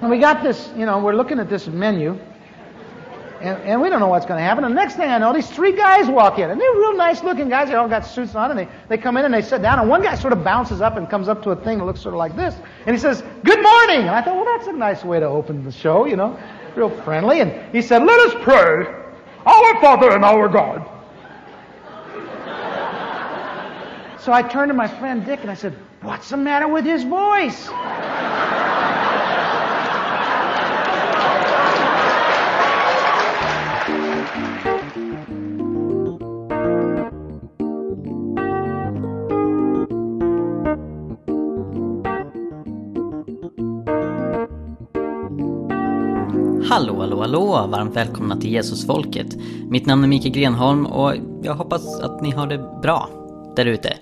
And we got this, you know, we're looking at this menu, and, and we don't know what's going to happen. And the next thing I know, these three guys walk in, and they're real nice looking guys. They all got suits on, and they, they come in and they sit down, and one guy sort of bounces up and comes up to a thing that looks sort of like this, and he says, Good morning! And I thought, well, that's a nice way to open the show, you know, real friendly. And he said, Let us pray. Our Father and our God. So I turned to my friend Dick and I said, What's the matter with his voice? Hallå, hallå! Varmt välkomna till Jesusfolket. Mitt namn är Mikael Grenholm och jag hoppas att ni har det bra där ute.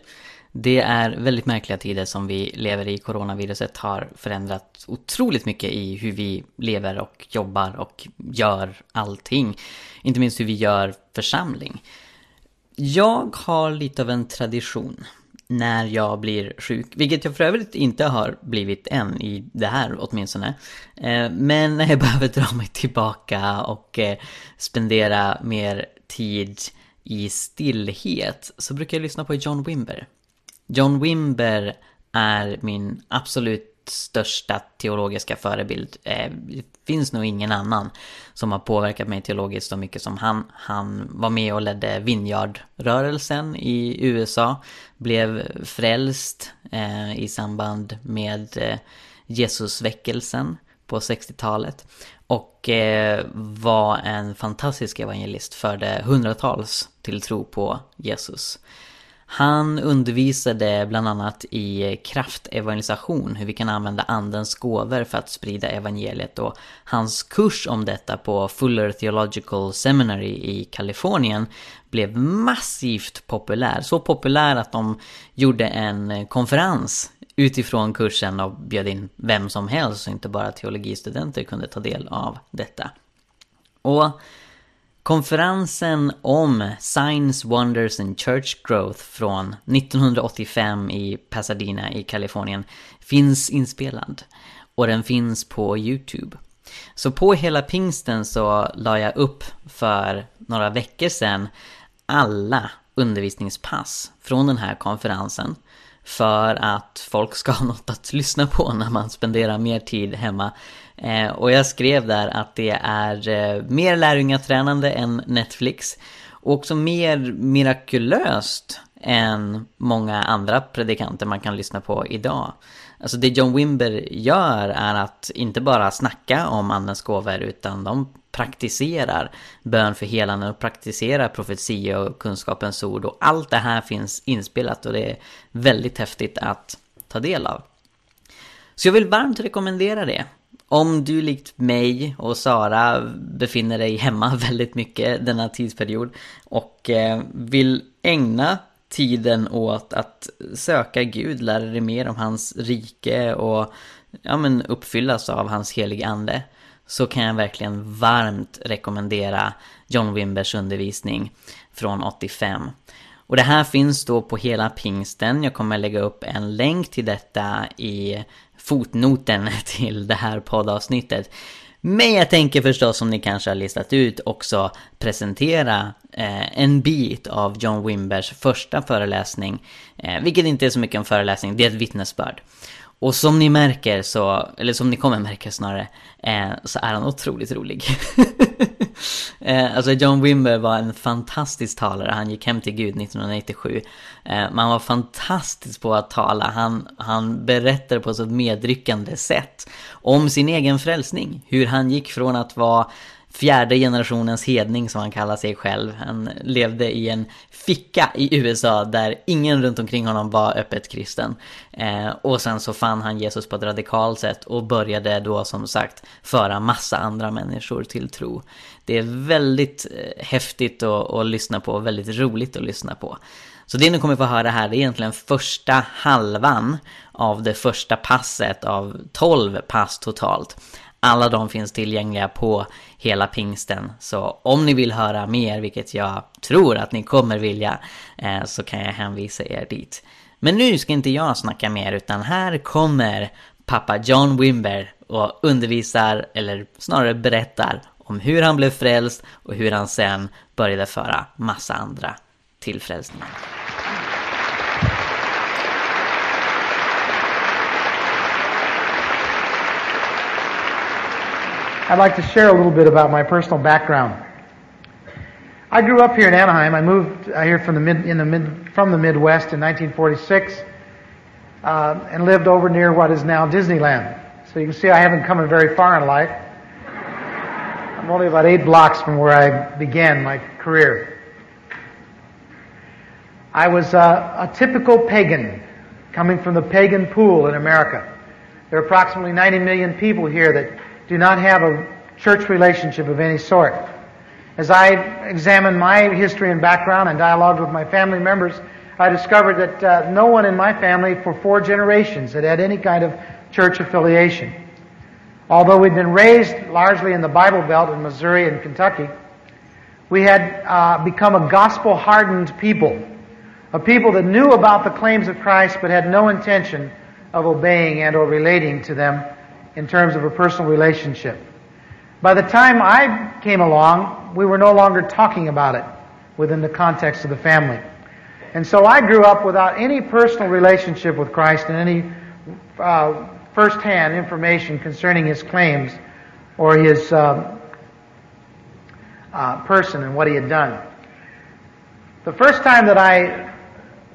Det är väldigt märkliga tider som vi lever i. Coronaviruset har förändrat otroligt mycket i hur vi lever och jobbar och gör allting. Inte minst hur vi gör församling. Jag har lite av en tradition när jag blir sjuk, vilket jag för övrigt inte har blivit än i det här åtminstone. Eh, men när jag behöver dra mig tillbaka och eh, spendera mer tid i stillhet så brukar jag lyssna på John Wimber. John Wimber är min absolut största teologiska förebild. Eh, det finns nog ingen annan som har påverkat mig teologiskt så mycket som han. Han var med och ledde Vineyard-rörelsen i USA. Blev frälst eh, i samband med eh, Jesusväckelsen på 60-talet. Och eh, var en fantastisk evangelist, förde hundratals till tro på Jesus. Han undervisade bland annat i kraftevangelisation, hur vi kan använda andens gåvor för att sprida evangeliet och hans kurs om detta på Fuller Theological Seminary i Kalifornien blev massivt populär. Så populär att de gjorde en konferens utifrån kursen och bjöd in vem som helst så inte bara teologistudenter kunde ta del av detta. Och Konferensen om Science, Wonders and Church Growth från 1985 i Pasadena i Kalifornien finns inspelad. Och den finns på YouTube. Så på hela pingsten så la jag upp för några veckor sedan alla undervisningspass från den här konferensen. För att folk ska ha något att lyssna på när man spenderar mer tid hemma Eh, och jag skrev där att det är eh, mer lärjungatränande än Netflix. Och också mer mirakulöst än många andra predikanter man kan lyssna på idag. Alltså det John Wimber gör är att inte bara snacka om andens gåvor utan de praktiserar bön för helande och praktiserar profetia och kunskapens ord och allt det här finns inspelat och det är väldigt häftigt att ta del av. Så jag vill varmt rekommendera det. Om du likt mig och Sara befinner dig hemma väldigt mycket denna tidsperiod och eh, vill ägna tiden åt att söka Gud, lära dig mer om hans rike och ja, men uppfyllas av hans heliga ande så kan jag verkligen varmt rekommendera John Wimbers undervisning från 85. Och det här finns då på hela pingsten. Jag kommer lägga upp en länk till detta i fotnoten till det här poddavsnittet. Men jag tänker förstås, som ni kanske har listat ut, också presentera eh, en bit av John Wimbers första föreläsning. Eh, vilket inte är så mycket en föreläsning, det är ett vittnesbörd. Och som ni märker så, eller som ni kommer märka snarare, eh, så är han otroligt rolig. eh, alltså John Wimber var en fantastisk talare, han gick hem till Gud 1997. Eh, man var fantastisk på att tala, han, han berättade på ett så medryckande sätt om sin egen frälsning. Hur han gick från att vara fjärde generationens hedning som han kallar sig själv. Han levde i en ficka i USA där ingen runt omkring honom var öppet kristen. Eh, och sen så fann han Jesus på ett radikalt sätt och började då som sagt föra massa andra människor till tro. Det är väldigt eh, häftigt att, att lyssna på och väldigt roligt att lyssna på. Så det ni kommer få höra här är egentligen första halvan av det första passet av 12 pass totalt. Alla de finns tillgängliga på hela pingsten. Så om ni vill höra mer, vilket jag tror att ni kommer vilja, eh, så kan jag hänvisa er dit. Men nu ska inte jag snacka mer, utan här kommer pappa John Wimber och undervisar, eller snarare berättar, om hur han blev frälst och hur han sen började föra massa andra till frälsningen. I'd like to share a little bit about my personal background. I grew up here in Anaheim. I moved here from the mid, in the mid, from the Midwest in 1946 uh, and lived over near what is now Disneyland. So you can see I haven't come very far in life. I'm only about eight blocks from where I began my career. I was uh, a typical pagan coming from the pagan pool in America. There are approximately 90 million people here that do not have a church relationship of any sort. As I examined my history and background and dialogued with my family members, I discovered that uh, no one in my family for four generations had had any kind of church affiliation. Although we'd been raised largely in the Bible Belt in Missouri and Kentucky, we had uh, become a gospel hardened people, a people that knew about the claims of Christ but had no intention of obeying and or relating to them in terms of a personal relationship. By the time I came along, we were no longer talking about it within the context of the family. And so I grew up without any personal relationship with Christ and any uh, first-hand information concerning his claims or his uh, uh, person and what he had done. The first time that I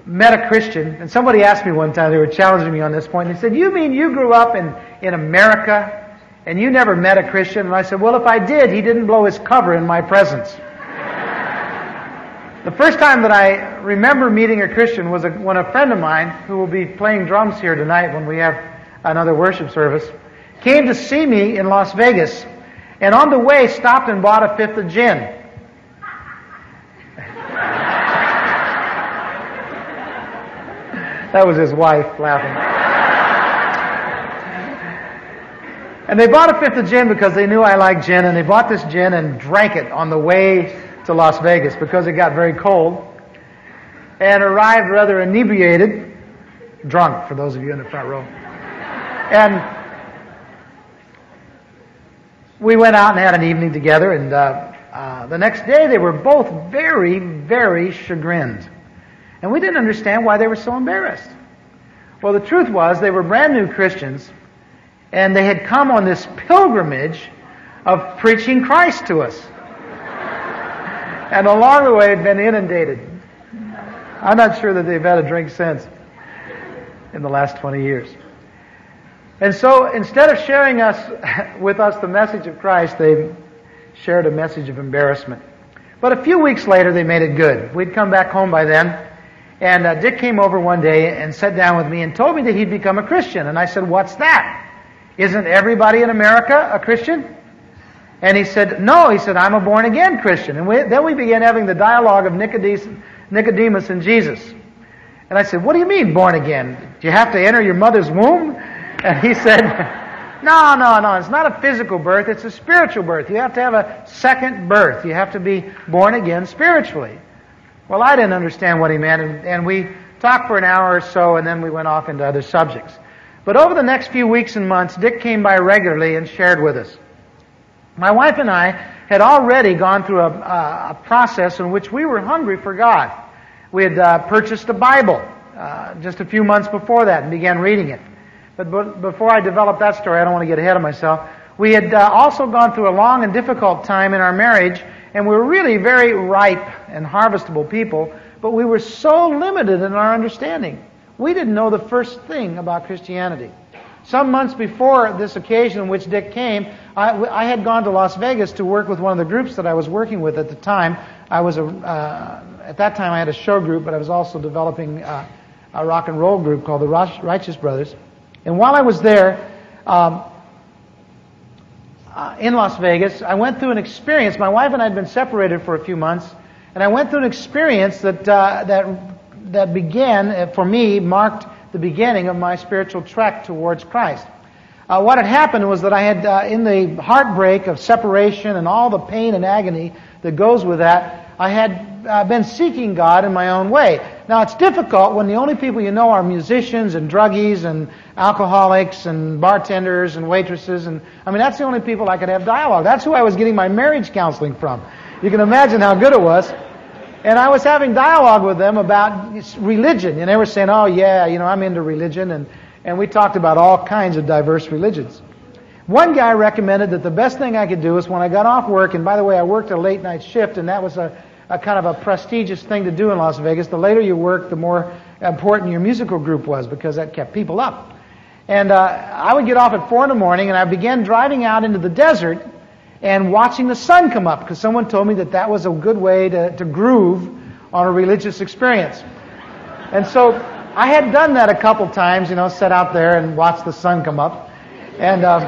met a Christian, and somebody asked me one time, they were challenging me on this point, and they said, You mean you grew up in, in America and you never met a Christian? And I said, Well, if I did, he didn't blow his cover in my presence. the first time that I remember meeting a Christian was a, when a friend of mine, who will be playing drums here tonight when we have another worship service, came to see me in Las Vegas, and on the way stopped and bought a fifth of gin. That was his wife laughing. And they bought a fifth of gin because they knew I liked gin, and they bought this gin and drank it on the way to Las Vegas because it got very cold, and arrived rather inebriated, drunk, for those of you in the front row. And we went out and had an evening together, and uh, uh, the next day they were both very, very chagrined. And we didn't understand why they were so embarrassed. Well, the truth was they were brand new Christians, and they had come on this pilgrimage of preaching Christ to us. and along the way had been inundated. I'm not sure that they've had a drink since in the last 20 years. And so instead of sharing us with us the message of Christ, they shared a message of embarrassment. But a few weeks later, they made it good. We'd come back home by then, and uh, Dick came over one day and sat down with me and told me that he'd become a Christian. And I said, What's that? Isn't everybody in America a Christian? And he said, No. He said, I'm a born again Christian. And we, then we began having the dialogue of Nicodemus, Nicodemus and Jesus. And I said, What do you mean born again? Do you have to enter your mother's womb? And he said, No, no, no. It's not a physical birth, it's a spiritual birth. You have to have a second birth. You have to be born again spiritually. Well, I didn't understand what he meant, and, and we talked for an hour or so, and then we went off into other subjects. But over the next few weeks and months, Dick came by regularly and shared with us. My wife and I had already gone through a, a process in which we were hungry for God. We had uh, purchased a Bible uh, just a few months before that and began reading it. But, before I develop that story, I don't want to get ahead of myself. We had uh, also gone through a long and difficult time in our marriage and we were really very ripe and harvestable people, but we were so limited in our understanding. We didn't know the first thing about Christianity. Some months before this occasion in which Dick came, I, I, had gone to Las Vegas to work with one of the groups that I was working with at the time. I was a, uh, at that time I had a show group, but I was also developing uh, a rock and roll group called the Righteous Brothers. And while I was there, um, uh, in Las Vegas, I went through an experience. My wife and I had been separated for a few months, and I went through an experience that uh, that that began uh, for me marked the beginning of my spiritual trek towards Christ. Uh, what had happened was that I had, uh, in the heartbreak of separation and all the pain and agony that goes with that, I had uh, been seeking God in my own way. Now, it's difficult when the only people you know are musicians and druggies and alcoholics and bartenders and waitresses. And I mean, that's the only people I could have dialogue. That's who I was getting my marriage counseling from. You can imagine how good it was. And I was having dialogue with them about religion. And they were saying, oh, yeah, you know, I'm into religion. And, and we talked about all kinds of diverse religions. One guy recommended that the best thing I could do is when I got off work, and by the way, I worked a late night shift, and that was a, a kind of a prestigious thing to do in Las Vegas. The later you worked, the more important your musical group was because that kept people up. And uh, I would get off at 4 in the morning, and I began driving out into the desert and watching the sun come up because someone told me that that was a good way to, to groove on a religious experience. And so I had done that a couple times, you know, sat out there and watched the sun come up. And uh,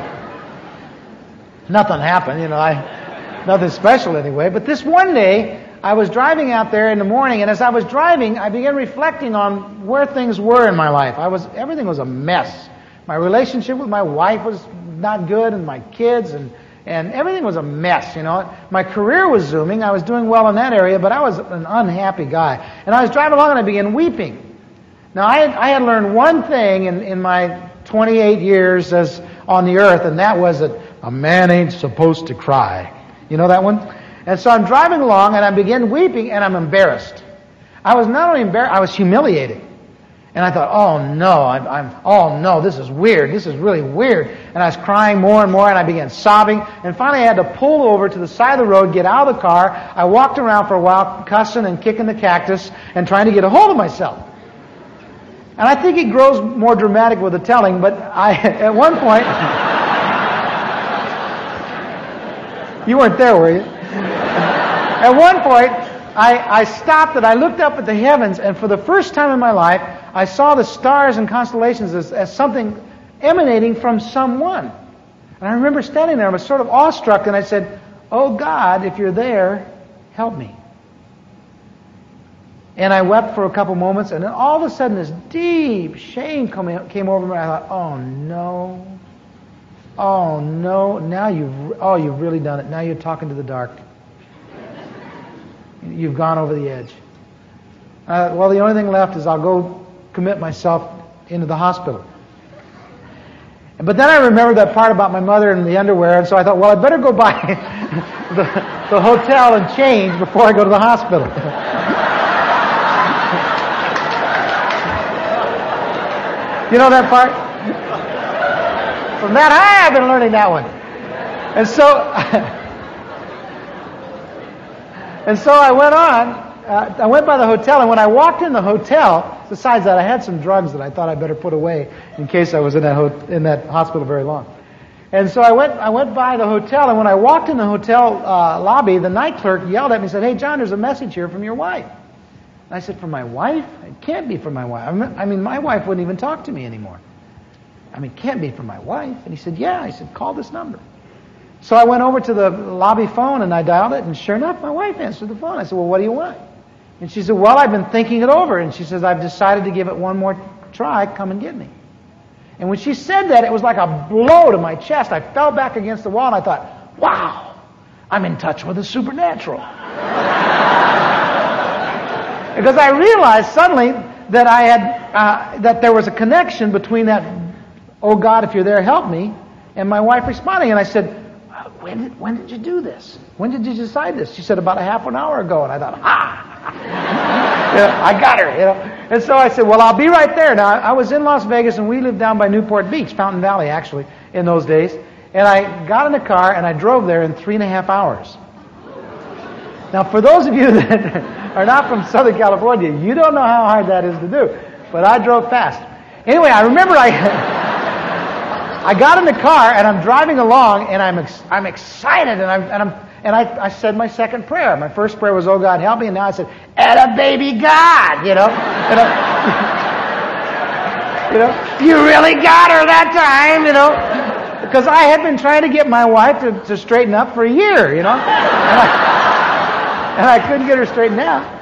nothing happened, you know, I, nothing special anyway. But this one day, I was driving out there in the morning, and as I was driving, I began reflecting on where things were in my life. I was, everything was a mess. My relationship with my wife was not good, and my kids, and and everything was a mess, you know. My career was zooming. I was doing well in that area, but I was an unhappy guy. And I was driving along and I began weeping. Now, I had, I had learned one thing in, in my 28 years as on the earth, and that was that a man ain't supposed to cry. You know that one? And so I'm driving along and I begin weeping and I'm embarrassed. I was not only embarrassed, I was humiliated. And I thought, oh no, I'm, I'm, oh no, this is weird. This is really weird. And I was crying more and more and I began sobbing. And finally I had to pull over to the side of the road, get out of the car. I walked around for a while, cussing and kicking the cactus and trying to get a hold of myself. And I think it grows more dramatic with the telling, but I, at one point, you weren't there, were you? At one point, I, I stopped and I looked up at the heavens, and for the first time in my life, I saw the stars and constellations as, as something emanating from someone. And I remember standing there, I was sort of awestruck, and I said, Oh God, if you're there, help me. And I wept for a couple moments, and then all of a sudden this deep shame came over me. I thought, oh no. Oh no, now you've, oh, you've really done it. Now you're talking to the dark. You've gone over the edge. Uh, well, the only thing left is I'll go commit myself into the hospital. But then I remembered that part about my mother and the underwear, and so I thought, well, I better go by the, the hotel and change before I go to the hospital. you know that part? From that I've been learning that one. And so, and so I went on uh, I went by the hotel, and when I walked in the hotel, besides that, I had some drugs that I thought I better put away in case I was in that ho- in that hospital very long. And so I went I went by the hotel, and when I walked in the hotel uh, lobby, the night clerk yelled at me and said, "Hey, John, there's a message here from your wife." And I said, "From my wife? It can't be from my wife. I mean, my wife wouldn't even talk to me anymore. I mean, it can't be from my wife." And he said, "Yeah." I said, "Call this number." So I went over to the lobby phone and I dialed it, and sure enough, my wife answered the phone. I said, "Well, what do you want?" And she said, Well, I've been thinking it over. And she says, I've decided to give it one more try. Come and get me. And when she said that, it was like a blow to my chest. I fell back against the wall and I thought, Wow, I'm in touch with the supernatural. because I realized suddenly that I had, uh, that there was a connection between that, oh God, if you're there, help me, and my wife responding. And I said, when did, when did you do this? When did you decide this? She said, about a half an hour ago. And I thought, ah, yeah, I got her, you know. And so I said, well, I'll be right there. Now, I was in Las Vegas, and we lived down by Newport Beach, Fountain Valley, actually, in those days. And I got in the car, and I drove there in three and a half hours. Now, for those of you that are not from Southern California, you don't know how hard that is to do. But I drove fast. Anyway, I remember I, I got in the car, and I'm driving along, and I'm, ex- I'm excited, and I'm, and I'm and I, I said my second prayer. My first prayer was, Oh God, help me. And now I said, "And a baby God, you know. You know, you know, you really got her that time, you know. Because I had been trying to get my wife to, to straighten up for a year, you know. And I, and I couldn't get her straightened out.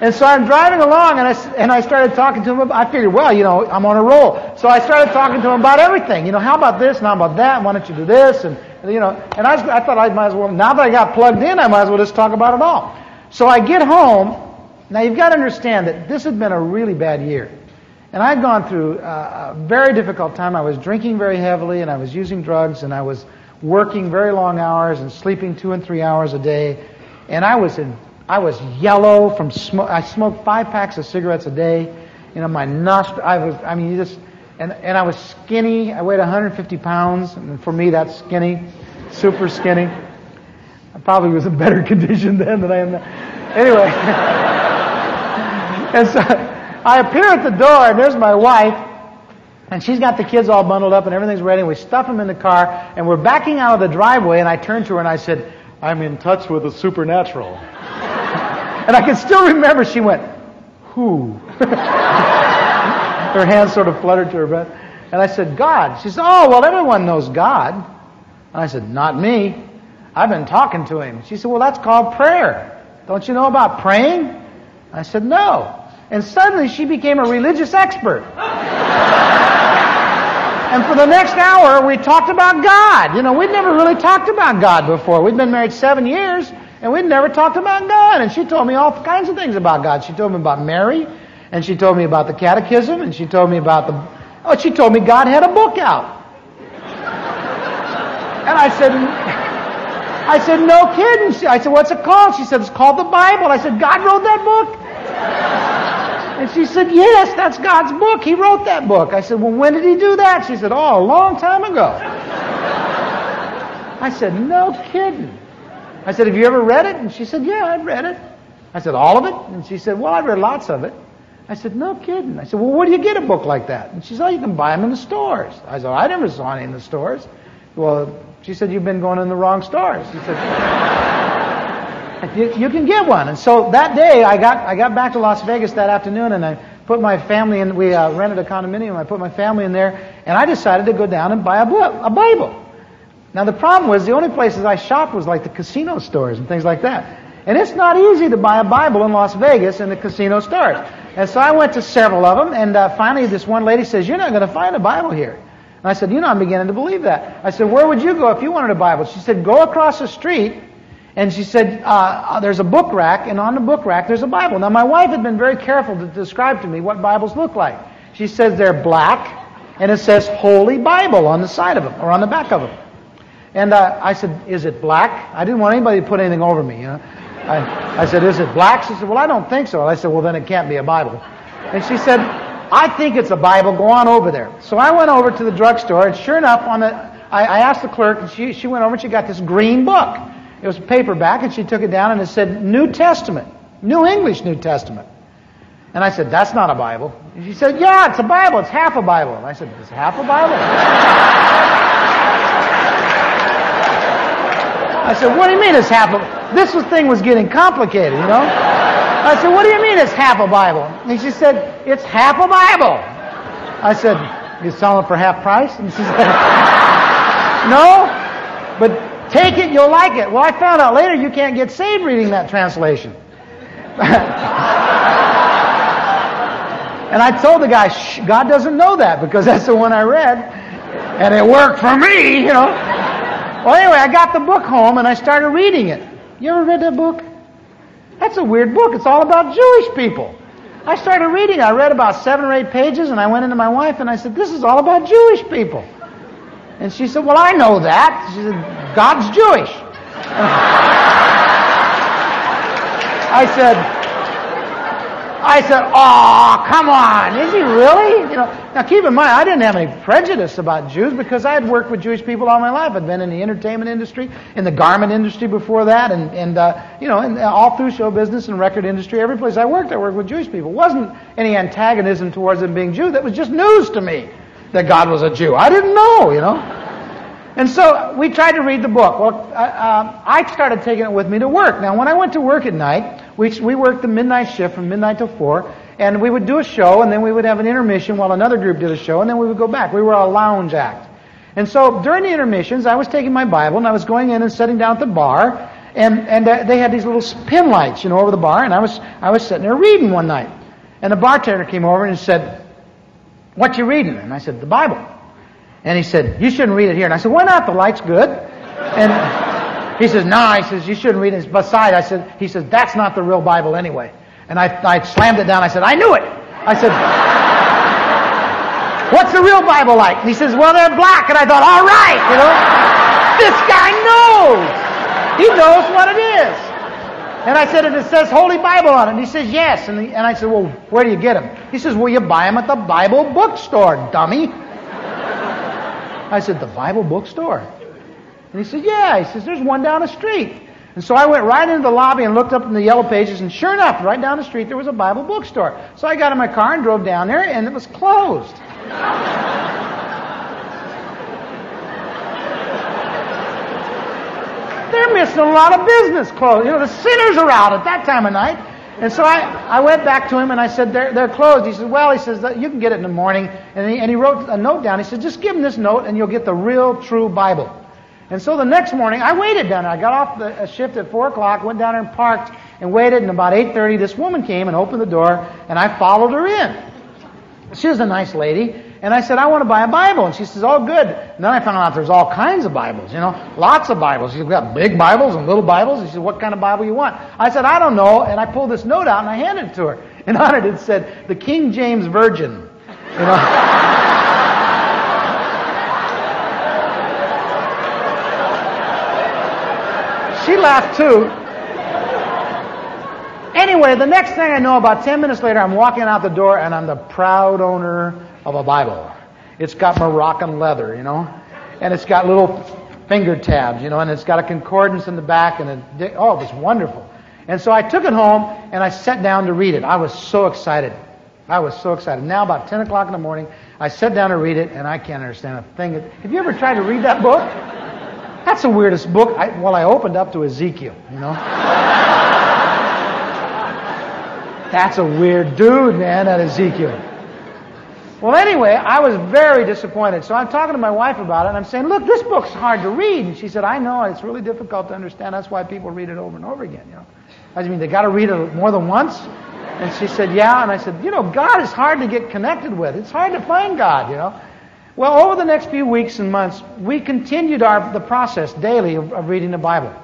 And so I'm driving along, and I, and I started talking to him. About, I figured, well, you know, I'm on a roll. So I started talking to him about everything. You know, how about this, and how about that? Why don't you do this? And you know, and I, I thought I might as well. Now that I got plugged in, I might as well just talk about it all. So I get home. Now you've got to understand that this had been a really bad year. And I'd gone through uh, a very difficult time. I was drinking very heavily and I was using drugs and I was working very long hours and sleeping two and three hours a day. And I was in, I was yellow from smoke. I smoked five packs of cigarettes a day. You know, my nostril, I was, I mean, you just, and, and I was skinny. I weighed 150 pounds. And for me, that's skinny. Super skinny. I probably was in better condition then than I am now. Anyway. and so I appear at the door and there's my wife and she's got the kids all bundled up and everything's ready. And we stuff them in the car and we're backing out of the driveway. And I turned to her and I said, I'm in touch with the supernatural. And I can still remember she went, Who? her hands sort of fluttered to her breast. And I said, God. She said, Oh, well, everyone knows God. And I said, Not me. I've been talking to him. She said, Well, that's called prayer. Don't you know about praying? I said, No. And suddenly she became a religious expert. And for the next hour, we talked about God. You know, we'd never really talked about God before. We'd been married seven years, and we'd never talked about God. And she told me all kinds of things about God. She told me about Mary, and she told me about the catechism, and she told me about the. Oh, she told me God had a book out. And I said, I said, no kidding. I said, what's it called? She said, it's called the Bible. I said, God wrote that book? And she said, Yes, that's God's book. He wrote that book. I said, Well, when did he do that? She said, Oh, a long time ago. I said, No kidding. I said, Have you ever read it? And she said, Yeah, I've read it. I said, All of it? And she said, Well, I've read lots of it. I said, No kidding. I said, Well, where do you get a book like that? And she said, Oh, you can buy them in the stores. I said, I never saw any in the stores. Well, she said, You've been going in the wrong stores. She said, you, you, can get one. And so that day, I got, I got back to Las Vegas that afternoon and I put my family in, we uh, rented a condominium, I put my family in there, and I decided to go down and buy a book, a Bible. Now the problem was the only places I shopped was like the casino stores and things like that. And it's not easy to buy a Bible in Las Vegas in the casino stores. And so I went to several of them, and uh, finally this one lady says, You're not going to find a Bible here. And I said, You know, I'm beginning to believe that. I said, Where would you go if you wanted a Bible? She said, Go across the street and she said, uh, there's a book rack, and on the book rack there's a Bible. Now, my wife had been very careful to describe to me what Bibles look like. She says they're black, and it says Holy Bible on the side of them, or on the back of them. And uh, I said, is it black? I didn't want anybody to put anything over me, you know. I, I said, is it black? She said, well, I don't think so. And I said, well, then it can't be a Bible. And she said, I think it's a Bible. Go on over there. So I went over to the drugstore, and sure enough, on the, I, I asked the clerk, and she, she went over and she got this green book. It was paperback, and she took it down and it said New Testament, New English New Testament. And I said, That's not a Bible. And she said, Yeah, it's a Bible. It's half a Bible. And I said, It's half a Bible? I said, What do you mean it's half a This was, thing was getting complicated, you know? I said, What do you mean it's half a Bible? And she said, It's half a Bible. I said, You selling it for half price? And she said, No, but Take it, you'll like it. Well, I found out later you can't get saved reading that translation. and I told the guy, God doesn't know that because that's the one I read. And it worked for me, you know. Well, anyway, I got the book home and I started reading it. You ever read that book? That's a weird book. It's all about Jewish people. I started reading. I read about seven or eight pages and I went into my wife and I said, This is all about Jewish people. And she said, Well, I know that. She said, God's Jewish. I said, I said, oh, come on. Is he really? You know, now keep in mind, I didn't have any prejudice about Jews because I had worked with Jewish people all my life. I'd been in the entertainment industry, in the garment industry before that, and, and uh, you know, and all through show business and record industry. Every place I worked, I worked with Jewish people. It wasn't any antagonism towards them being Jews. That was just news to me that God was a Jew. I didn't know, you know. And so we tried to read the book. Well, uh, uh, I started taking it with me to work. Now, when I went to work at night, we, we worked the midnight shift from midnight till 4, and we would do a show, and then we would have an intermission while another group did a show, and then we would go back. We were a lounge act. And so during the intermissions, I was taking my Bible, and I was going in and sitting down at the bar, and, and uh, they had these little pin lights, you know, over the bar, and I was, I was sitting there reading one night. And the bartender came over and said, what you reading? And I said, the Bible. And he said, you shouldn't read it here. And I said, why not? The light's good. And, He says, no, he says, you shouldn't read it. Besides, I said, he says, that's not the real Bible anyway. And I, I slammed it down. I said, I knew it. I said, what's the real Bible like? And he says, well, they're black. And I thought, all right, you know, this guy knows. He knows what it is. And I said, and it says Holy Bible on it. And he says, yes. And, and I said, well, where do you get them? He says, well, you buy them at the Bible bookstore, dummy. I said, the Bible bookstore? And he said, yeah. He says, there's one down the street. And so I went right into the lobby and looked up in the yellow pages, and sure enough, right down the street there was a Bible bookstore. So I got in my car and drove down there, and it was closed. They're missing a lot of business clothes. You know, the sinners are out at that time of night. And so I, I went back to him and I said, they're, they're closed. He said, well, he says, you can get it in the morning. And he, and he wrote a note down. He said, just give him this note and you'll get the real, true Bible. And so the next morning, I waited down there. I got off the uh, shift at 4 o'clock, went down there and parked and waited. And about 8.30, this woman came and opened the door and I followed her in. She was a nice lady. And I said, I want to buy a Bible. And she says, oh, good. And then I found out there's all kinds of Bibles, you know, lots of Bibles. You've got big Bibles and little Bibles. And She said, what kind of Bible you want? I said, I don't know. And I pulled this note out and I handed it to her. And on it it said, the King James Virgin. You know. she laughed too. Anyway, the next thing I know, about 10 minutes later, I'm walking out the door and I'm the proud owner of a Bible. It's got Moroccan leather, you know, and it's got little finger tabs, you know, and it's got a concordance in the back, and a, oh, it was wonderful. And so I took it home and I sat down to read it. I was so excited. I was so excited. Now, about 10 o'clock in the morning, I sat down to read it, and I can't understand a thing. Have you ever tried to read that book? That's the weirdest book. I, well, I opened up to Ezekiel, you know. That's a weird dude, man, that Ezekiel. Well, anyway, I was very disappointed. So I'm talking to my wife about it, and I'm saying, look, this book's hard to read. And she said, I know, it's really difficult to understand. That's why people read it over and over again, you know. I mean, they got to read it more than once? And she said, yeah. And I said, you know, God is hard to get connected with. It's hard to find God, you know. Well, over the next few weeks and months, we continued our, the process daily of, of reading the Bible.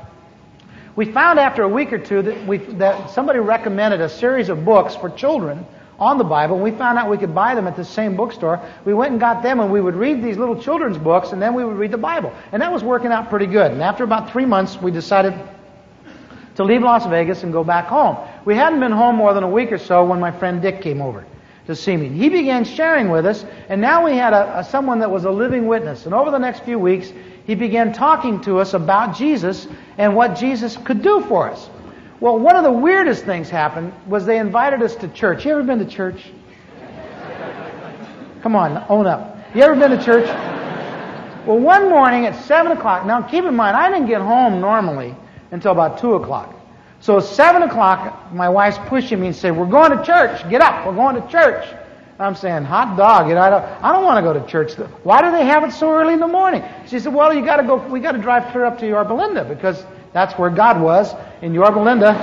We found after a week or two that, we, that somebody recommended a series of books for children on the Bible. We found out we could buy them at the same bookstore. We went and got them, and we would read these little children's books, and then we would read the Bible. And that was working out pretty good. And after about three months, we decided to leave Las Vegas and go back home. We hadn't been home more than a week or so when my friend Dick came over to see me. He began sharing with us, and now we had a, a, someone that was a living witness. And over the next few weeks, he began talking to us about Jesus and what Jesus could do for us. Well, one of the weirdest things happened was they invited us to church. You ever been to church? Come on, own up. You ever been to church? Well, one morning at 7 o'clock, now keep in mind, I didn't get home normally until about 2 o'clock. So 7 o'clock, my wife's pushing me and saying, we're going to church. Get up. We're going to church. I'm saying, hot dog, you know, I don't, I don't want to go to church. Why do they have it so early in the morning? She said, well, you got to go, we got to drive clear up to Yorba Linda because that's where God was in Yorba Linda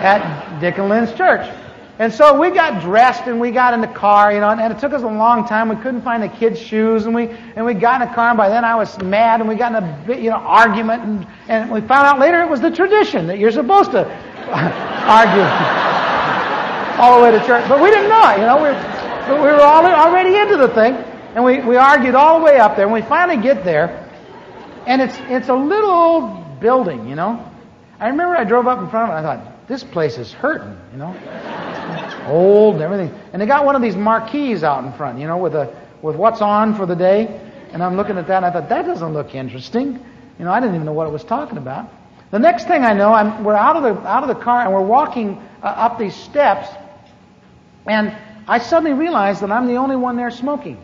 at Dick and Lynn's church. And so we got dressed and we got in the car, you know, and it took us a long time. We couldn't find the kids' shoes, and we and we got in the car. And by then I was mad, and we got in a bit, you know argument, and and we found out later it was the tradition that you're supposed to argue all the way to church. But we didn't know it, you know. We we were all already into the thing, and we we argued all the way up there. And we finally get there, and it's it's a little old building, you know. I remember I drove up in front of it. I thought, this place is hurting, you know. Old and everything. And they got one of these marquees out in front, you know, with a with what's on for the day. And I'm looking at that and I thought, that doesn't look interesting. You know, I didn't even know what it was talking about. The next thing I know, I'm, we're out of the out of the car and we're walking uh, up these steps, and I suddenly realized that I'm the only one there smoking.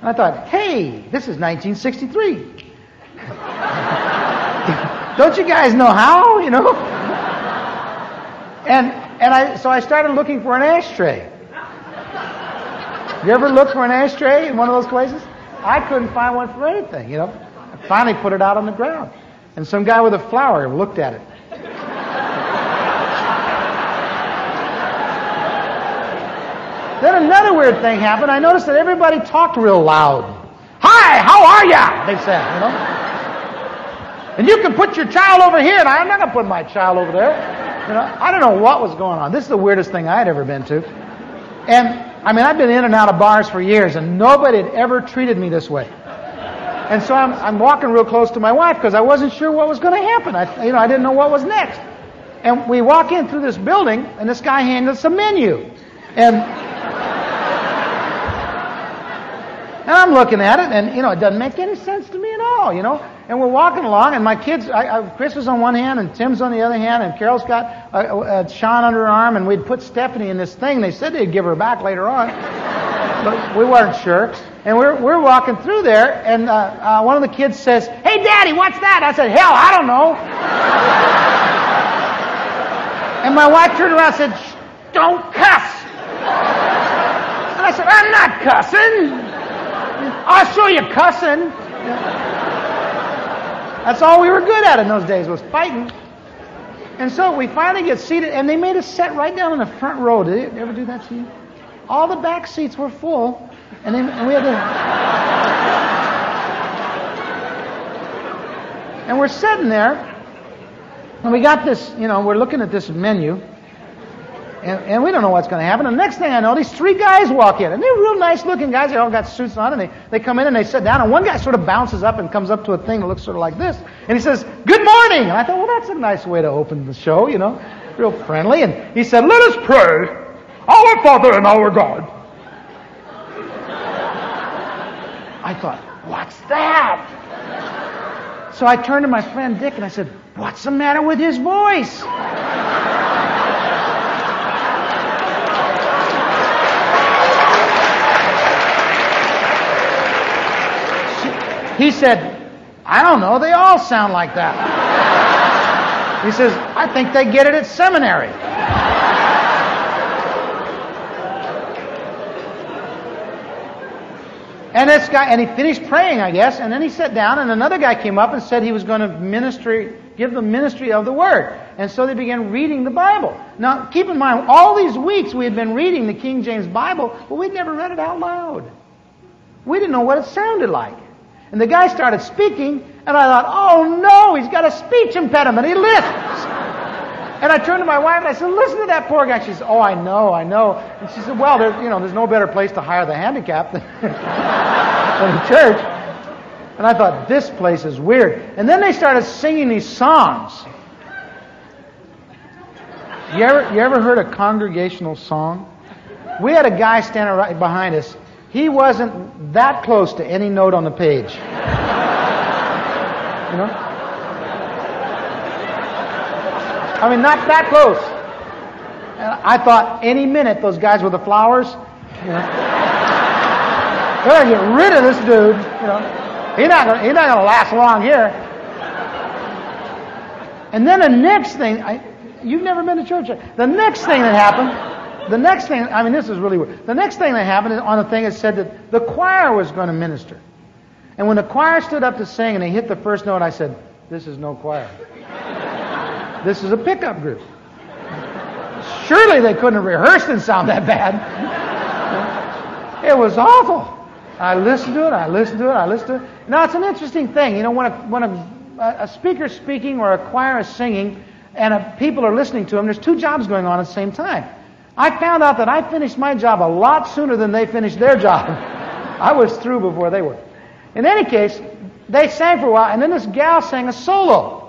And I thought, hey, this is 1963. Don't you guys know how? You know? And and I so I started looking for an ashtray. You ever look for an ashtray in one of those places? I couldn't find one for anything, you know. I finally put it out on the ground. And some guy with a flower looked at it. then another weird thing happened. I noticed that everybody talked real loud. Hi, how are ya? They said, you know. And you can put your child over here, and I'm not going to put my child over there. You know, I don't know what was going on. This is the weirdest thing I had ever been to. And I mean, I've been in and out of bars for years, and nobody had ever treated me this way. And so I'm, I'm walking real close to my wife because I wasn't sure what was going to happen. I, you know, I didn't know what was next. And we walk in through this building, and this guy hands us a menu. And and I'm looking at it, and you know, it doesn't make any sense to me at all, you know. And we're walking along, and my kids, I, I, Chris was on one hand, and Tim's on the other hand, and Carol's got uh, uh, Sean under her arm, and we'd put Stephanie in this thing. They said they'd give her back later on, but we weren't sure. And we're we're walking through there, and uh, uh one of the kids says, "Hey, Daddy, what's that?" I said, "Hell, I don't know." and my wife turned around and said, "Don't cuss." And I said, "I'm not cussing." I'll show you cussing. That's all we were good at in those days was fighting. And so we finally get seated, and they made us sit right down in the front row. Did they ever do that to you? All the back seats were full, and, then, and we had to. and we're sitting there, and we got this, you know, we're looking at this menu, and, and we don't know what's going to happen. And the next thing I know, these three guys walk in, and they're real nice looking guys. They all got suits on, and they, they come in and they sit down, and one guy sort of bounces up and comes up to a thing that looks sort of like this, and he says, Good morning! And I thought, well, that's a nice way to open the show, you know, real friendly. And he said, Let us pray. Our Father and our God. I thought, What's that? So I turned to my friend Dick and I said, What's the matter with his voice? He said, I don't know, they all sound like that. He says, I think they get it at seminary. And this guy, and he finished praying, I guess, and then he sat down, and another guy came up and said he was going to ministry, give the ministry of the word. And so they began reading the Bible. Now, keep in mind, all these weeks we had been reading the King James Bible, but we'd never read it out loud. We didn't know what it sounded like. And the guy started speaking, and I thought, oh no, he's got a speech impediment. He lisps. And I turned to my wife and I said, listen to that poor guy. She said, oh, I know, I know. And she said, well, there's, you know, there's no better place to hire the handicapped than, than the church. And I thought, this place is weird. And then they started singing these songs. You ever, you ever heard a congregational song? We had a guy standing right behind us he wasn't that close to any note on the page. You know? I mean, not that close. And I thought any minute those guys with the flowers, you know, they're gonna get rid of this dude. You know, he's not gonna, he's not gonna last long here. And then the next thing, I, you've never been to church. The next thing that happened the next thing, I mean, this is really weird. The next thing that happened on the thing, it said that the choir was going to minister. And when the choir stood up to sing and they hit the first note, I said, This is no choir. this is a pickup group. Surely they couldn't have rehearsed and sound that bad. it was awful. I listened to it, I listened to it, I listened to it. Now, it's an interesting thing. You know, when a, when a, a speaker's speaking or a choir is singing and a, people are listening to them, there's two jobs going on at the same time. I found out that I finished my job a lot sooner than they finished their job. I was through before they were. In any case, they sang for a while, and then this gal sang a solo.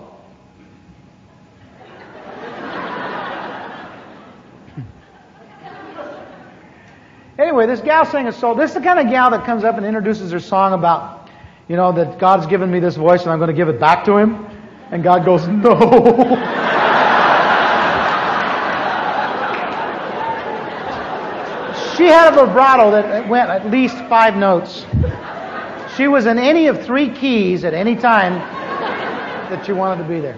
anyway, this gal sang a solo. This is the kind of gal that comes up and introduces her song about, you know, that God's given me this voice and I'm going to give it back to him. And God goes, no. She had a vibrato that went at least five notes. She was in any of three keys at any time that she wanted to be there.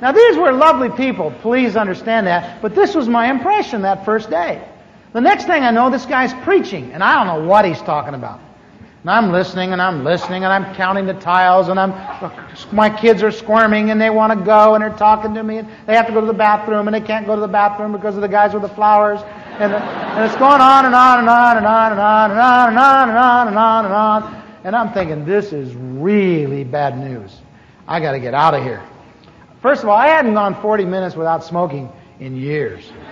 Now, these were lovely people, please understand that, but this was my impression that first day. The next thing I know, this guy's preaching, and I don't know what he's talking about. And I'm listening and I'm listening and I'm counting the tiles and I'm, my kids are squirming and they want to go and they're talking to me and they have to go to the bathroom and they can't go to the bathroom because of the guys with the flowers and, and it's going on and on and on and on and on and on and on and on and on and on and I'm thinking, this is really bad news. I got to get out of here. First of all, I hadn't gone 40 minutes without smoking in years.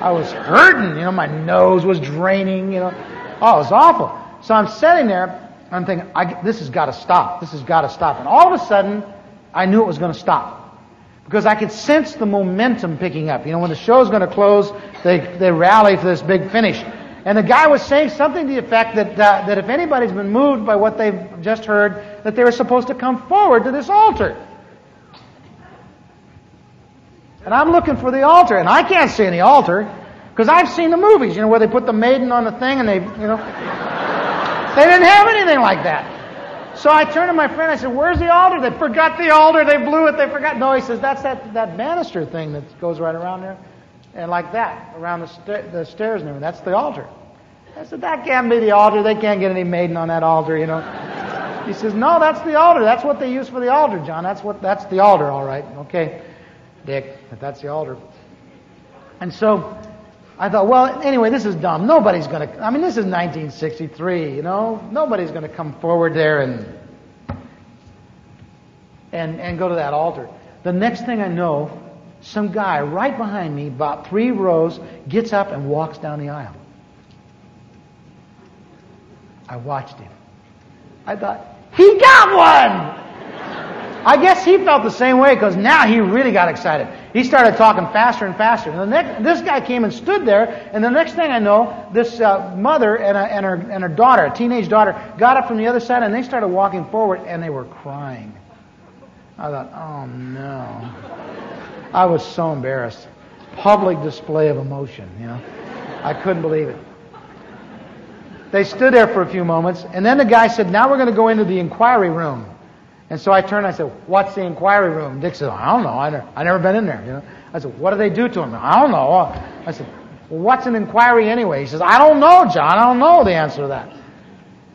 I was hurting, you know, my nose was draining, you know. Oh, it was awful. So I'm sitting there, I'm thinking, this has got to stop. This has got to stop. And all of a sudden, I knew it was going to stop. Because I could sense the momentum picking up. You know, when the show's going to close, they, they rally for this big finish. And the guy was saying something to the effect that, uh, that if anybody's been moved by what they've just heard, that they were supposed to come forward to this altar. And I'm looking for the altar, and I can't see any altar, because I've seen the movies, you know, where they put the maiden on the thing and they, you know. they didn't have anything like that. So I turned to my friend. I said, "Where's the altar? They forgot the altar. They blew it. They forgot." No, he says, "That's that that banister thing that goes right around there, and like that around the, sta- the stairs and everything. That's the altar." I said, "That can't be the altar. They can't get any maiden on that altar, you know." He says, "No, that's the altar. That's what they use for the altar, John. That's what that's the altar, all right. Okay, Dick, that's the altar." And so I thought, well, anyway, this is dumb. Nobody's going to, I mean, this is 1963, you know? Nobody's going to come forward there and, and, and go to that altar. The next thing I know, some guy right behind me, about three rows, gets up and walks down the aisle. I watched him. I thought, he got one! I guess he felt the same way because now he really got excited. He started talking faster and faster. And the next, this guy came and stood there, and the next thing I know, this uh, mother and, a, and, her, and her daughter, a teenage daughter, got up from the other side and they started walking forward and they were crying. I thought, oh no. I was so embarrassed. Public display of emotion, you know. I couldn't believe it. They stood there for a few moments, and then the guy said, now we're going to go into the inquiry room. And so I turned and I said, What's the inquiry room? Dick said, I don't know. I never, I never been in there. You know? I said, What do they do to him? I don't know. I said, Well, what's an inquiry anyway? He says, I don't know, John. I don't know the answer to that. And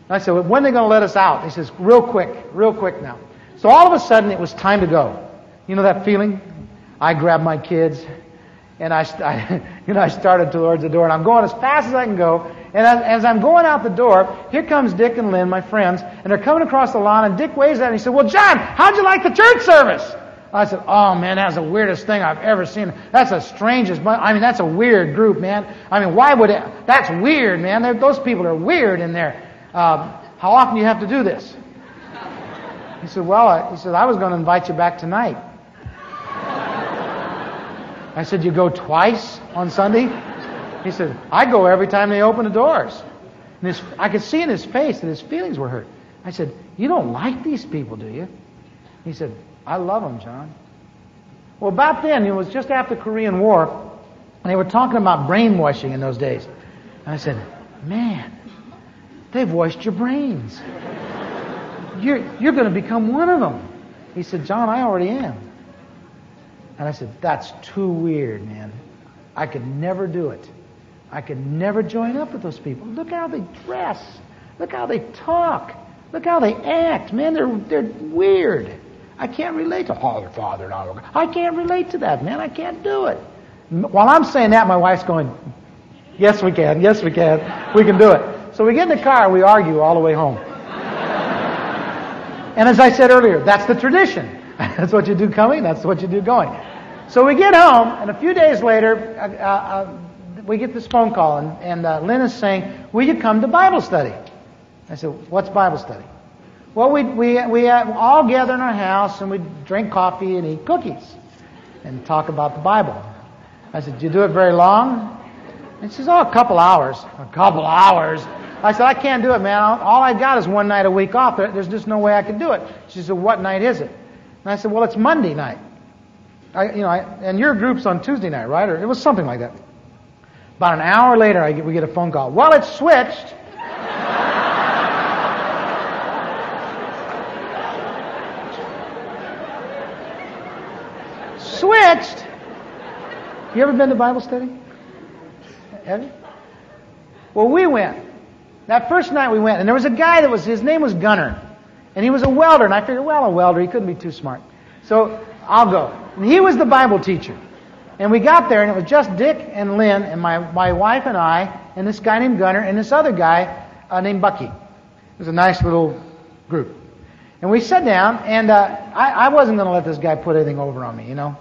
I said, well, When are they going to let us out? He says, Real quick, real quick now. So all of a sudden it was time to go. You know that feeling? I grabbed my kids and I, I, you know, I started towards the door and I'm going as fast as I can go and as, as, I'm going out the door, here comes Dick and Lynn, my friends, and they're coming across the lawn, and Dick waves at me and he said, Well, John, how'd you like the church service? I said, Oh, man, that's the weirdest thing I've ever seen. That's the strangest, I mean, that's a weird group, man. I mean, why would it, that's weird, man. They're, those people are weird in there. Uh, how often do you have to do this? He said, Well, I, he said, I was going to invite you back tonight. I said, You go twice on Sunday? He said, I go every time they open the doors. And his, I could see in his face that his feelings were hurt. I said, You don't like these people, do you? He said, I love them, John. Well, about then, it was just after the Korean War, and they were talking about brainwashing in those days. And I said, Man, they've washed your brains. You're, you're going to become one of them. He said, John, I already am. And I said, That's too weird, man. I could never do it. I could never join up with those people. Look how they dress. Look how they talk. Look how they act. Man, they're, they're weird. I can't relate to Father, Father. I can't relate to that, man. I can't do it. While I'm saying that, my wife's going, Yes, we can. Yes, we can. We can do it. So we get in the car, and we argue all the way home. and as I said earlier, that's the tradition. that's what you do coming, that's what you do going. So we get home, and a few days later, uh, uh, we get this phone call, and, and uh, Lynn is saying, Will you come to Bible study? I said, What's Bible study? Well, we, we, we all gather in our house and we drink coffee and eat cookies and talk about the Bible. I said, Do you do it very long? And she says, Oh, a couple hours. A couple hours. I said, I can't do it, man. All I got is one night a week off. There's just no way I can do it. She said, What night is it? And I said, Well, it's Monday night. I, you know, I, and your group's on Tuesday night, right? Or it was something like that. About an hour later, I get, we get a phone call. Well, it's switched. switched. You ever been to Bible study? Have you? Well, we went. That first night we went, and there was a guy that was, his name was Gunnar. And he was a welder, and I figured, well, a welder, he couldn't be too smart. So I'll go. And he was the Bible teacher. And we got there, and it was just Dick and Lynn and my, my wife and I, and this guy named Gunnar, and this other guy, uh, named Bucky. It was a nice little group. And we sat down, and uh, I, I wasn't going to let this guy put anything over on me, you know.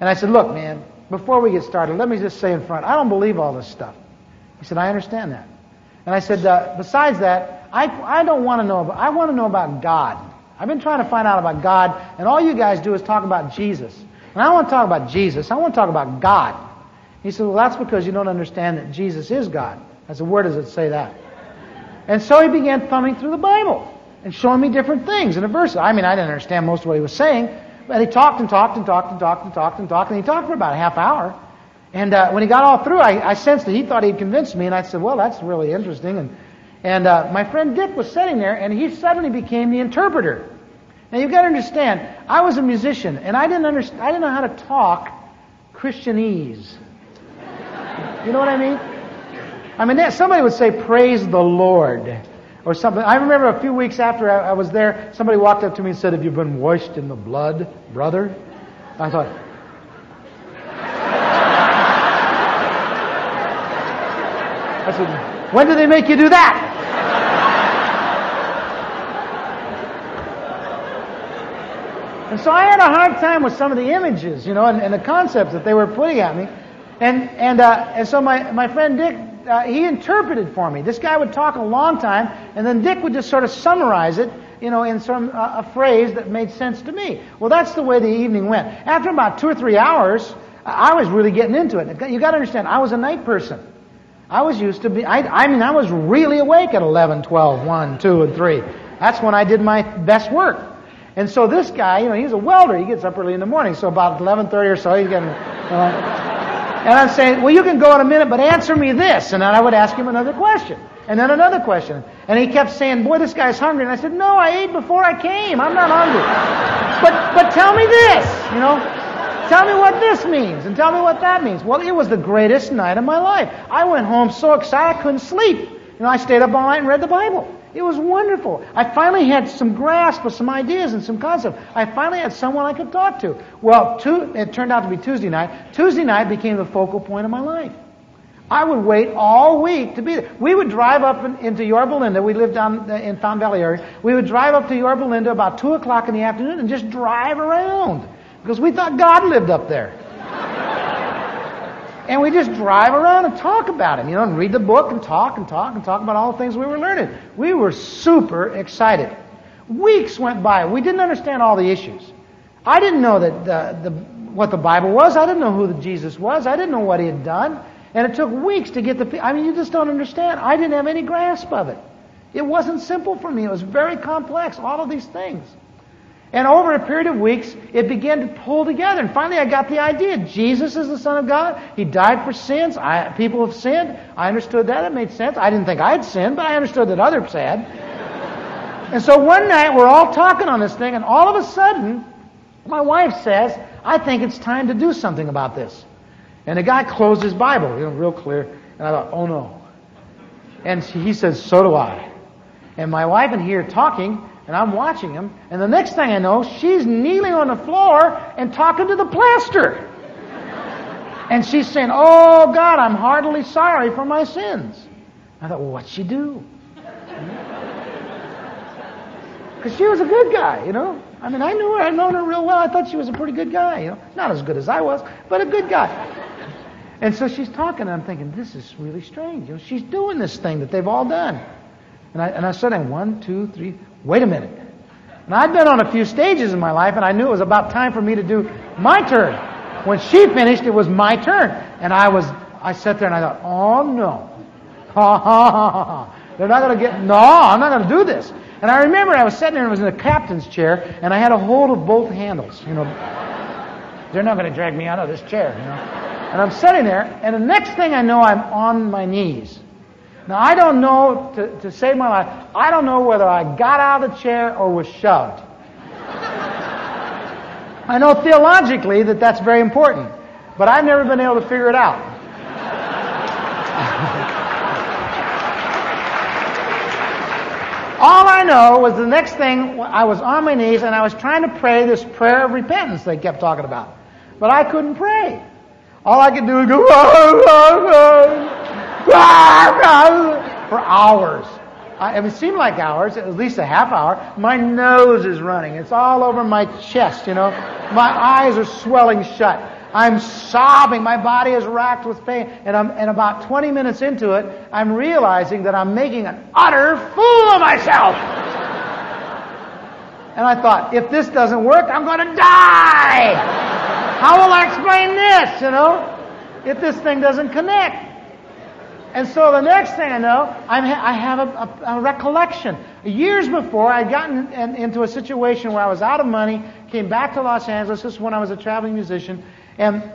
And I said, look, man, before we get started, let me just say in front, I don't believe all this stuff. He said, I understand that. And I said, uh, besides that, I, I don't want to know about, I want to know about God. I've been trying to find out about God, and all you guys do is talk about Jesus. And I want to talk about Jesus. I want to talk about God. He said, well, that's because you don't understand that Jesus is God. I said, where does it say that? And so he began thumbing through the Bible and showing me different things in a verse. I mean, I didn't understand most of what he was saying, but he talked and talked and talked and talked and talked and talked, and he talked for about a half hour. And uh, when he got all through, I, I sensed that he thought he'd convinced me, and I said, well, that's really interesting. And, and uh, my friend Dick was sitting there, and he suddenly became the interpreter. Now you've got to understand, I was a musician, and I didn't understand, I didn't know how to talk Christianese. You know what I mean? I mean, somebody would say, "Praise the Lord," or something. I remember a few weeks after I, I was there, somebody walked up to me and said, "Have you been washed in the blood, brother?" I thought, I said, when did they make you do that? And so I had a hard time with some of the images, you know, and, and the concepts that they were putting at me. And, and, uh, and so my, my friend Dick, uh, he interpreted for me. This guy would talk a long time, and then Dick would just sort of summarize it, you know, in some uh, a phrase that made sense to me. Well, that's the way the evening went. After about two or three hours, I was really getting into it. You got to understand, I was a night person. I was used to be, I, I mean, I was really awake at 11, 12, 1, 2, and 3. That's when I did my best work. And so this guy, you know, he's a welder. He gets up early in the morning. So about 11:30 or so, he's getting. Uh, and I'm saying, well, you can go in a minute, but answer me this. And then I would ask him another question, and then another question. And he kept saying, boy, this guy's hungry. And I said, no, I ate before I came. I'm not hungry. but but tell me this, you know. Tell me what this means, and tell me what that means. Well, it was the greatest night of my life. I went home so excited I couldn't sleep. You know, I stayed up all night and read the Bible. It was wonderful. I finally had some grasp of some ideas and some concepts. I finally had someone I could talk to. Well, two, it turned out to be Tuesday night. Tuesday night became the focal point of my life. I would wait all week to be there. We would drive up in, into Yorba Linda. We lived down uh, in Fountain Valley area. We would drive up to Yorba Linda about 2 o'clock in the afternoon and just drive around because we thought God lived up there. And we just drive around and talk about him, you know, and read the book and talk and talk and talk about all the things we were learning. We were super excited. Weeks went by. We didn't understand all the issues. I didn't know that the, the, what the Bible was. I didn't know who Jesus was. I didn't know what he had done. And it took weeks to get the. I mean, you just don't understand. I didn't have any grasp of it. It wasn't simple for me. It was very complex. All of these things. And over a period of weeks, it began to pull together. And finally, I got the idea. Jesus is the Son of God. He died for sins. I, people have sinned. I understood that. It made sense. I didn't think I'd sinned, but I understood that others had. and so one night, we're all talking on this thing, and all of a sudden, my wife says, I think it's time to do something about this. And the guy closed his Bible, you know, real clear. And I thought, oh no. And he says, so do I. And my wife and he are talking, and I'm watching him, and the next thing I know, she's kneeling on the floor and talking to the plaster. And she's saying, Oh God, I'm heartily sorry for my sins. I thought, well, what'd she do? Because she was a good guy, you know. I mean, I knew her, I'd known her real well. I thought she was a pretty good guy, you know. Not as good as I was, but a good guy. And so she's talking, and I'm thinking, this is really strange. You know, she's doing this thing that they've all done. And I, and I said, one, two, three, wait a minute. And I'd been on a few stages in my life, and I knew it was about time for me to do my turn. When she finished, it was my turn. And I was, I sat there and I thought, oh no. Ha ha ha ha. They're not going to get, no, I'm not going to do this. And I remember I was sitting there and I was in the captain's chair, and I had a hold of both handles. You know, they're not going to drag me out of this chair, you know. And I'm sitting there, and the next thing I know, I'm on my knees. Now, I don't know, to, to save my life, I don't know whether I got out of the chair or was shoved. I know theologically that that's very important, but I've never been able to figure it out. All I know was the next thing, I was on my knees and I was trying to pray this prayer of repentance they kept talking about. But I couldn't pray. All I could do was go, for hours. I, it seemed like hours, at least a half hour. My nose is running. It's all over my chest, you know. My eyes are swelling shut. I'm sobbing. My body is racked with pain. And, I'm, and about 20 minutes into it, I'm realizing that I'm making an utter fool of myself. And I thought, if this doesn't work, I'm going to die. How will I explain this, you know? If this thing doesn't connect. And so the next thing I know, I'm, i have a, a, a, recollection. Years before, I'd gotten in, into a situation where I was out of money, came back to Los Angeles. This is when I was a traveling musician. And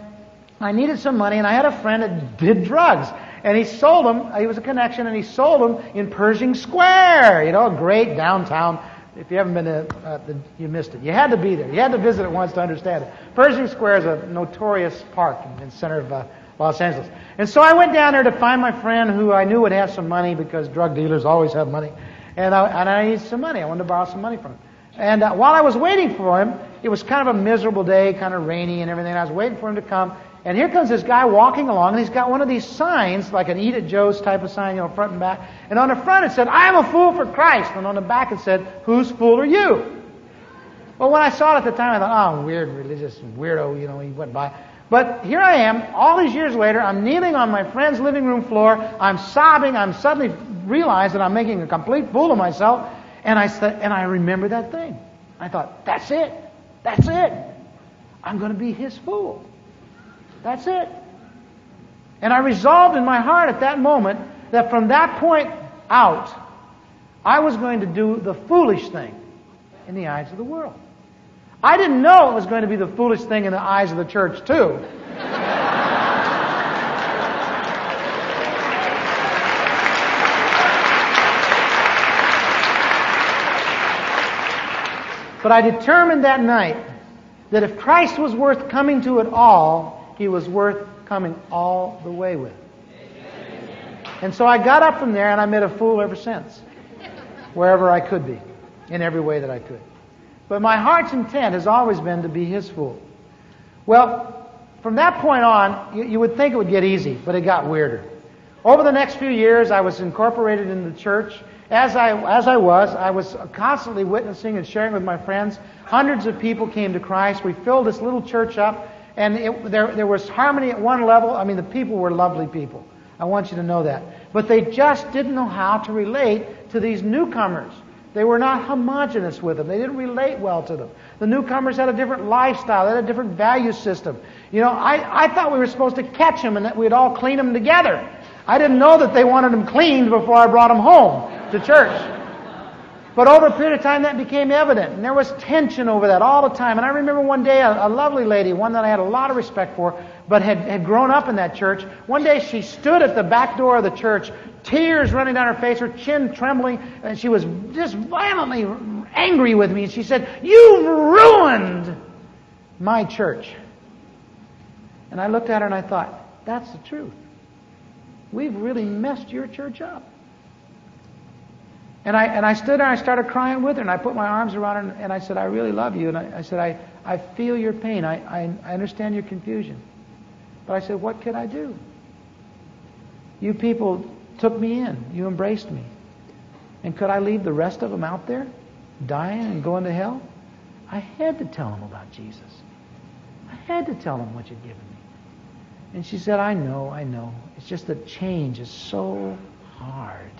I needed some money, and I had a friend that did drugs. And he sold them, he was a connection, and he sold them in Pershing Square, you know, great downtown. If you haven't been to, uh, the, you missed it. You had to be there. You had to visit it once to understand it. Pershing Square is a notorious park in the center of uh, Los Angeles. And so I went down there to find my friend who I knew would have some money because drug dealers always have money. And I, and I needed some money. I wanted to borrow some money from him. And uh, while I was waiting for him, it was kind of a miserable day, kind of rainy and everything. I was waiting for him to come. And here comes this guy walking along, and he's got one of these signs, like an Eat at Joe's type of sign, you know, front and back. And on the front it said, I am a fool for Christ. And on the back it said, Whose fool are you? Well, when I saw it at the time, I thought, oh, weird religious weirdo, you know, he went by. But here I am, all these years later, I'm kneeling on my friend's living room floor, I'm sobbing, I'm suddenly realized that I'm making a complete fool of myself, and I said, and I remember that thing. I thought, that's it. That's it. I'm going to be his fool. That's it. And I resolved in my heart at that moment that from that point out, I was going to do the foolish thing in the eyes of the world. I didn't know it was going to be the foolish thing in the eyes of the church, too. But I determined that night that if Christ was worth coming to at all, he was worth coming all the way with. And so I got up from there and I made a fool ever since, wherever I could be, in every way that I could. But my heart's intent has always been to be his fool. Well, from that point on, you, you would think it would get easy, but it got weirder. Over the next few years, I was incorporated in the church as I, as I was, I was constantly witnessing and sharing with my friends. Hundreds of people came to Christ. We filled this little church up, and it, there, there was harmony at one level. I mean, the people were lovely people. I want you to know that. But they just didn't know how to relate to these newcomers. They were not homogenous with them. They didn't relate well to them. The newcomers had a different lifestyle. They had a different value system. You know, I, I thought we were supposed to catch them and that we'd all clean them together. I didn't know that they wanted them cleaned before I brought them home to church. But over a period of time, that became evident, and there was tension over that all the time. And I remember one day, a, a, lovely lady, one that I had a lot of respect for, but had, had grown up in that church. One day, she stood at the back door of the church, tears running down her face, her chin trembling, and she was just violently angry with me. And she said, "You've ruined my church." And I looked at her and I thought, "That's the truth. We've really messed your church up." And I, and I stood there and I started crying with her and I put my arms around her and, I said, I really love you. And I, I said, I, I feel your pain. I, I, I understand your confusion. But I said, what could I do? You people took me in. You embraced me. And could I leave the rest of them out there dying and going to hell? I had to tell them about Jesus. I had to tell them what you'd given me. And she said, I know, I know. It's just that change is so hard.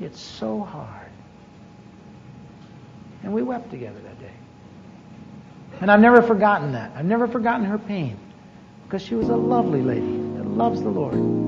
It's so hard. And we wept together that day. And I've never forgotten that. I've never forgotten her pain because she was a lovely lady that loves the Lord.